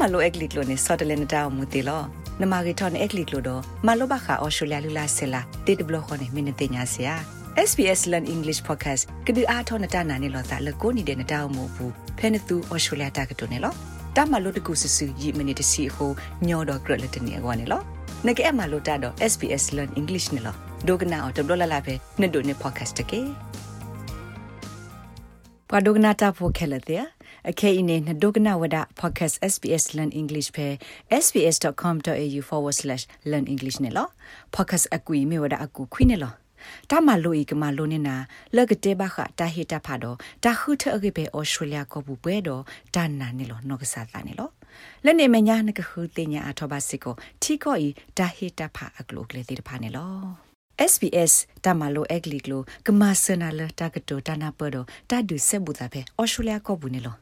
မလိုအက်ကလစ်လိုနေစော်တလဲနတာမူတီလောနမဂီထွန်အက်ကလစ်လိုတော့မလိုဘခအော်စတြေးလျလူလာဆလာတေတဘလခွန်နေမင်းတင်ညာစရာ SBS Learn English Podcast ကဒီအားထောနတာနာနေလောသာလကိုနေတဲ့နတာမူဘူးဖဲနသူအော်စတြေးလျတာကတုန်နေလောတမလို့တကူဆဆူယီမနီတစီဟိုညောတော့ဂရလက်တနေကောနေလောနကဲအမလို့တာတော့ SBS Learn English နေလောဒိုကနာတော့ဘလလာပဲနှစ်တို့နေ podcast တကေပဒုကနာတာဖိုခဲလက်တဲ့ အခဲအင်းနဲ့ဒုကနာဝဒ podcast SBS learn english ပဲ sbs.com.au/learn english နဲ့လော podcast အကွေမြေဝဒအကူခွိနဲ့လောတာမလိုဤကမလိုနေနာလကတဲ့ဘခတာဟီတာဖာတော့တာခုထအကေပဲဩစတြေးလျကဘူးပွဲတော့တာနာနေလောနောကစားတာနေလောလက်နေမညာနကခုတင်ညာအထောပါစစ်ကိုထီကိုဤတာဟီတာဖာအကလိုကလေတိတဖာနေလော SBS တမလိုအက်ဂလီကလိုကမဆနာလတာကတိုတနာပဒတာဒုဆေဘူတာပဲဩစတြေးလျကဘူးနေလော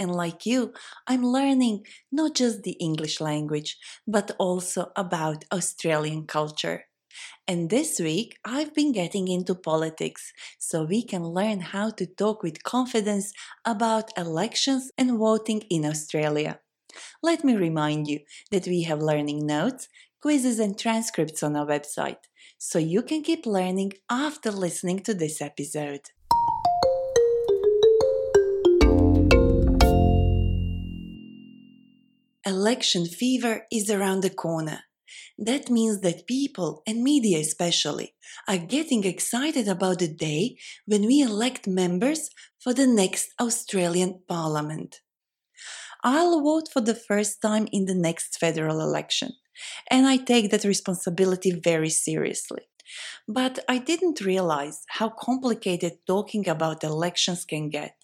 and like you, I'm learning not just the English language, but also about Australian culture. And this week, I've been getting into politics so we can learn how to talk with confidence about elections and voting in Australia. Let me remind you that we have learning notes, quizzes, and transcripts on our website, so you can keep learning after listening to this episode. Election fever is around the corner. That means that people, and media especially, are getting excited about the day when we elect members for the next Australian Parliament. I'll vote for the first time in the next federal election, and I take that responsibility very seriously. But I didn't realize how complicated talking about elections can get.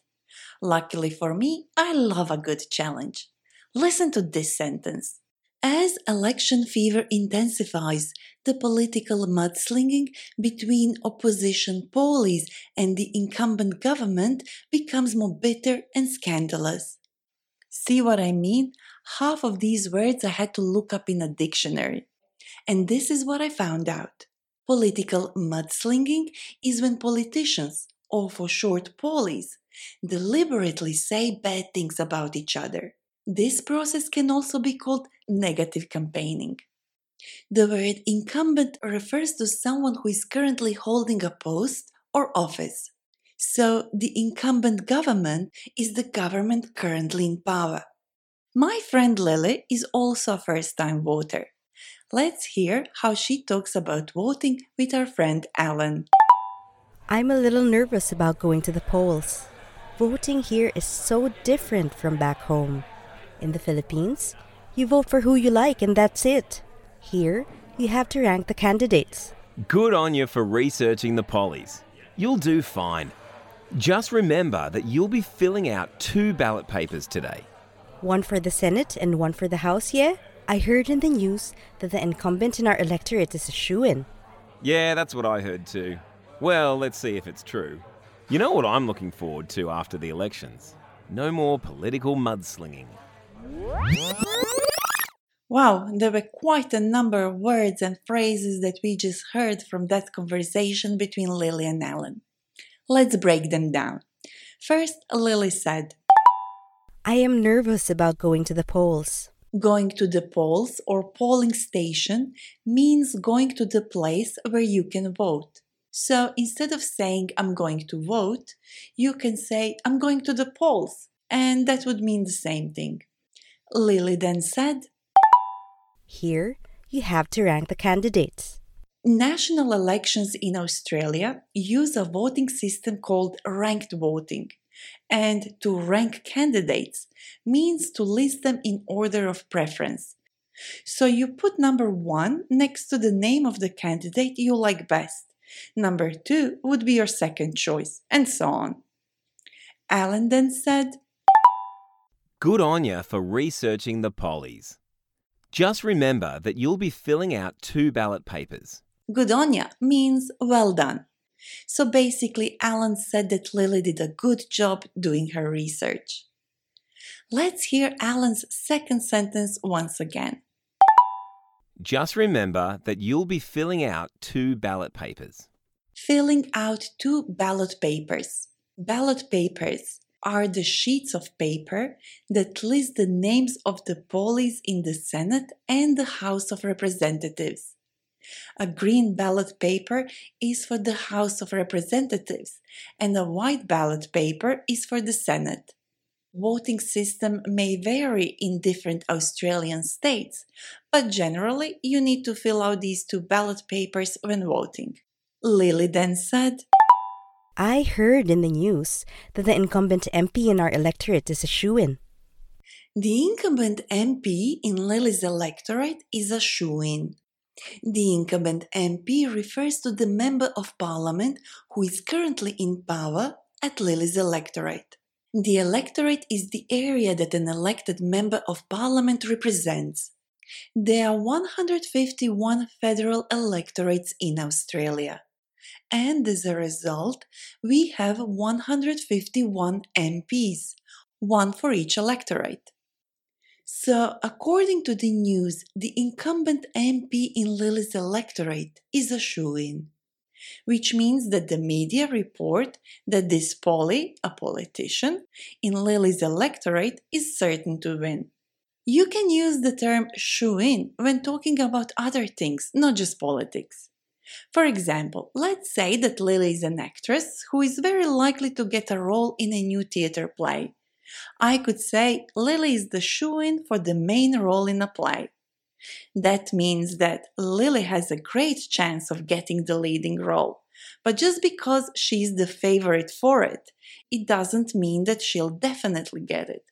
Luckily for me, I love a good challenge. Listen to this sentence. As election fever intensifies, the political mudslinging between opposition pollies and the incumbent government becomes more bitter and scandalous. See what I mean? Half of these words I had to look up in a dictionary. And this is what I found out. Political mudslinging is when politicians, or for short pollies, deliberately say bad things about each other. This process can also be called negative campaigning. The word incumbent refers to someone who is currently holding a post or office. So, the incumbent government is the government currently in power. My friend Lily is also a first time voter. Let's hear how she talks about voting with our friend Alan. I'm a little nervous about going to the polls. Voting here is so different from back home. In the Philippines, you vote for who you like and that's it. Here, you have to rank the candidates. Good on you for researching the pollies. You'll do fine. Just remember that you'll be filling out two ballot papers today. One for the Senate and one for the House, yeah? I heard in the news that the incumbent in our electorate is a shoo in. Yeah, that's what I heard too. Well, let's see if it's true. You know what I'm looking forward to after the elections? No more political mudslinging. Wow, there were quite a number of words and phrases that we just heard from that conversation between Lily and Alan. Let's break them down. First, Lily said, I am nervous about going to the polls. Going to the polls or polling station means going to the place where you can vote. So instead of saying I'm going to vote, you can say I'm going to the polls, and that would mean the same thing. Lily then said, Here, you have to rank the candidates. National elections in Australia use a voting system called ranked voting. And to rank candidates means to list them in order of preference. So you put number one next to the name of the candidate you like best. Number two would be your second choice, and so on. Alan then said, Good on you for researching the pollies. Just remember that you'll be filling out two ballot papers. Good on ya means well done. So basically, Alan said that Lily did a good job doing her research. Let's hear Alan's second sentence once again. Just remember that you'll be filling out two ballot papers. Filling out two ballot papers. Ballot papers are the sheets of paper that list the names of the pollies in the Senate and the House of Representatives. A green ballot paper is for the House of Representatives, and a white ballot paper is for the Senate. Voting system may vary in different Australian states, but generally you need to fill out these two ballot papers when voting. Lily then said, I heard in the news that the incumbent MP in our electorate is a shoo in. The incumbent MP in Lily's electorate is a shoo in. The incumbent MP refers to the Member of Parliament who is currently in power at Lily's electorate. The electorate is the area that an elected Member of Parliament represents. There are 151 federal electorates in Australia. And as a result, we have 151 MPs, one for each electorate. So, according to the news, the incumbent MP in Lily's electorate is a shoo in, which means that the media report that this Polly, a politician, in Lily's electorate is certain to win. You can use the term shoo in when talking about other things, not just politics. For example, let's say that Lily is an actress who is very likely to get a role in a new theater play. I could say Lily is the shoo in for the main role in a play. That means that Lily has a great chance of getting the leading role. But just because she's the favorite for it, it doesn't mean that she'll definitely get it.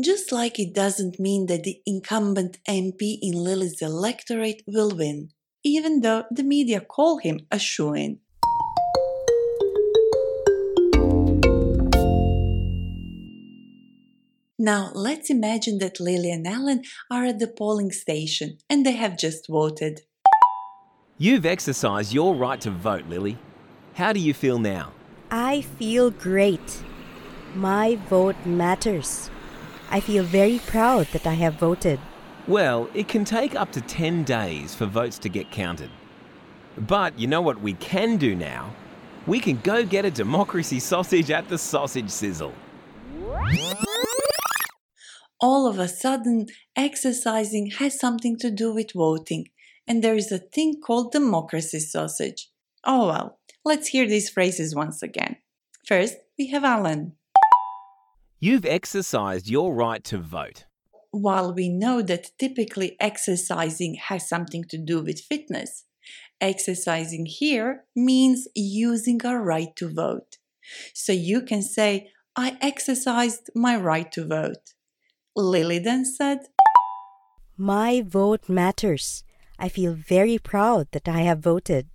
Just like it doesn't mean that the incumbent MP in Lily's electorate will win, even though the media call him a shoo in. Now, let's imagine that Lily and Alan are at the polling station and they have just voted. You've exercised your right to vote, Lily. How do you feel now? I feel great. My vote matters. I feel very proud that I have voted. Well, it can take up to 10 days for votes to get counted. But you know what we can do now? We can go get a democracy sausage at the sausage sizzle. All of a sudden, exercising has something to do with voting, and there is a thing called democracy sausage. Oh well, let's hear these phrases once again. First, we have Alan. You've exercised your right to vote. While we know that typically exercising has something to do with fitness, exercising here means using our right to vote. So you can say, I exercised my right to vote. Lily then said, My vote matters. I feel very proud that I have voted.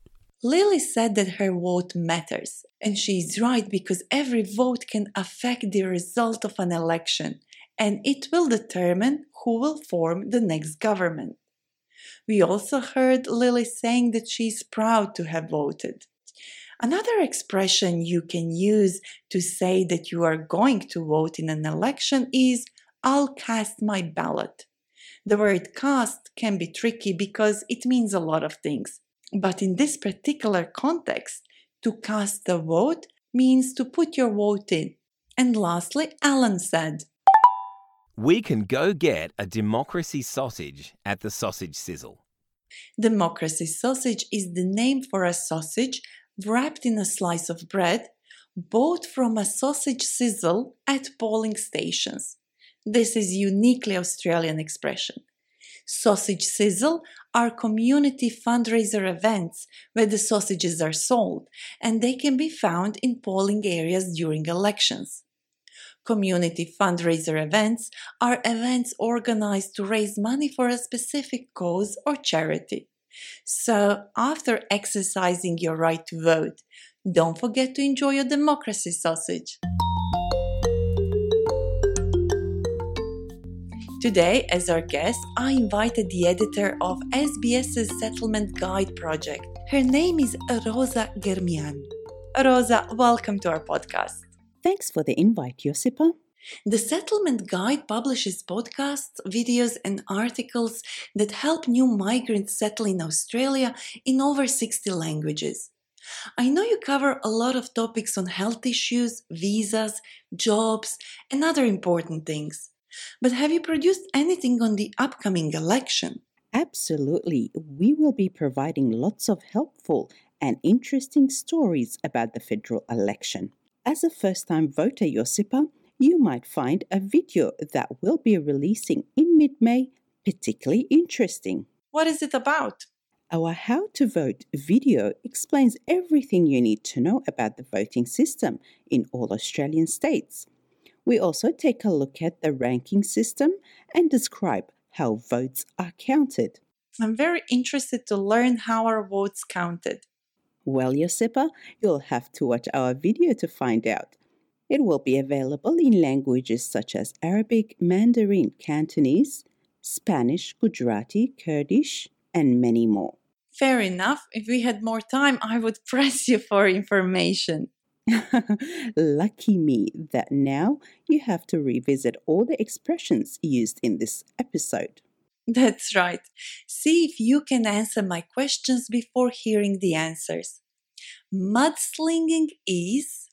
Lily said that her vote matters, and she is right because every vote can affect the result of an election, and it will determine who will form the next government. We also heard Lily saying that she is proud to have voted. Another expression you can use to say that you are going to vote in an election is I'll cast my ballot. The word cast can be tricky because it means a lot of things. But in this particular context, to cast a vote means to put your vote in. And lastly, Alan said, We can go get a democracy sausage at the sausage sizzle. Democracy sausage is the name for a sausage wrapped in a slice of bread, bought from a sausage sizzle at polling stations. This is uniquely Australian expression. Sausage sizzle are community fundraiser events where the sausages are sold and they can be found in polling areas during elections. Community fundraiser events are events organized to raise money for a specific cause or charity. So, after exercising your right to vote, don't forget to enjoy your democracy sausage. Today, as our guest, I invited the editor of SBS's Settlement Guide project. Her name is Rosa Germian. Rosa, welcome to our podcast. Thanks for the invite, Josipa. The Settlement Guide publishes podcasts, videos, and articles that help new migrants settle in Australia in over 60 languages. I know you cover a lot of topics on health issues, visas, jobs, and other important things. But have you produced anything on the upcoming election? Absolutely. We will be providing lots of helpful and interesting stories about the federal election. As a first time voter, Josipa, you might find a video that we'll be releasing in mid May particularly interesting. What is it about? Our How to Vote video explains everything you need to know about the voting system in all Australian states. We also take a look at the ranking system and describe how votes are counted. I'm very interested to learn how our votes counted. Well, Josipa, you'll have to watch our video to find out. It will be available in languages such as Arabic, Mandarin, Cantonese, Spanish, Gujarati, Kurdish, and many more. Fair enough. If we had more time, I would press you for information. Lucky me that now you have to revisit all the expressions used in this episode. That's right. See if you can answer my questions before hearing the answers. Mudslinging is.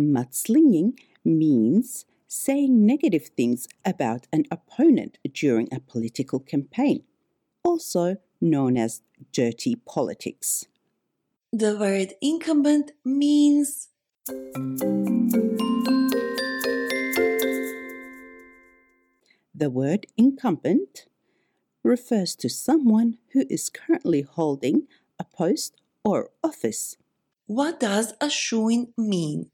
Mudslinging means saying negative things about an opponent during a political campaign, also known as dirty politics. The word incumbent means. The word incumbent refers to someone who is currently holding a post or office. What does a shoo in mean?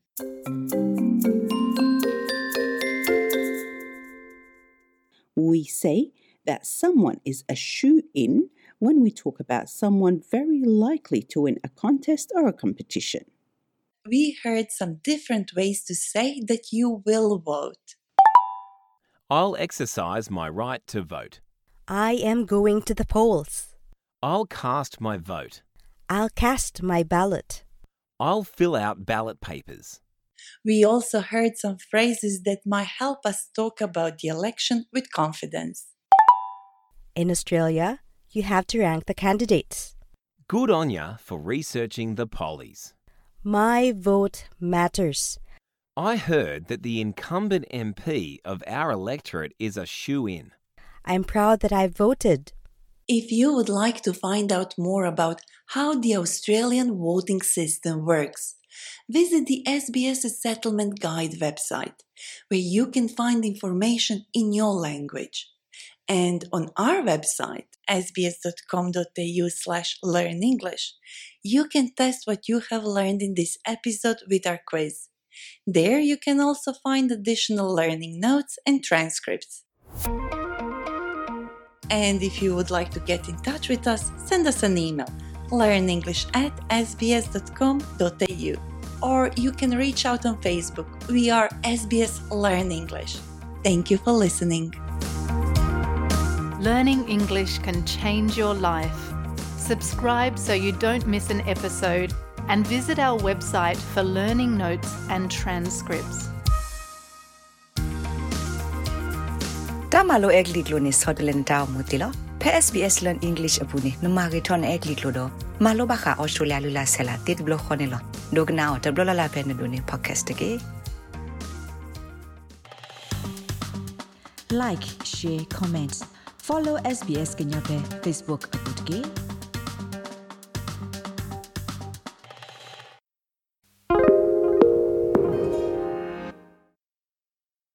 We say that someone is a shoo in when we talk about someone very likely to win a contest or a competition. We heard some different ways to say that you will vote. I'll exercise my right to vote. I am going to the polls. I'll cast my vote. I'll cast my ballot. I'll fill out ballot papers. We also heard some phrases that might help us talk about the election with confidence. In Australia, you have to rank the candidates. Good on ya for researching the pollies. My vote matters. I heard that the incumbent MP of our electorate is a shoo in. I'm proud that I voted. If you would like to find out more about how the Australian voting system works, visit the SBS Settlement Guide website, where you can find information in your language. And on our website, sbs.com.au slash learn English, you can test what you have learned in this episode with our quiz. There you can also find additional learning notes and transcripts. And if you would like to get in touch with us, send us an email learnenglish at sbs.com.au or you can reach out on Facebook. We are SBS Learn English. Thank you for listening. Learning English can change your life. Subscribe so you don't miss an episode and visit our website for learning notes and transcripts. Tamalo egliglo ni Sutherland Tao Mutilo. Pe SBS Learn English apuni numariton egliglo do. Malo baka Australia lula sela tit blochonelo. Dognao tablo la peneduni podcast again. Like, share, comment. Follow SBS Kenya Facebook akutke.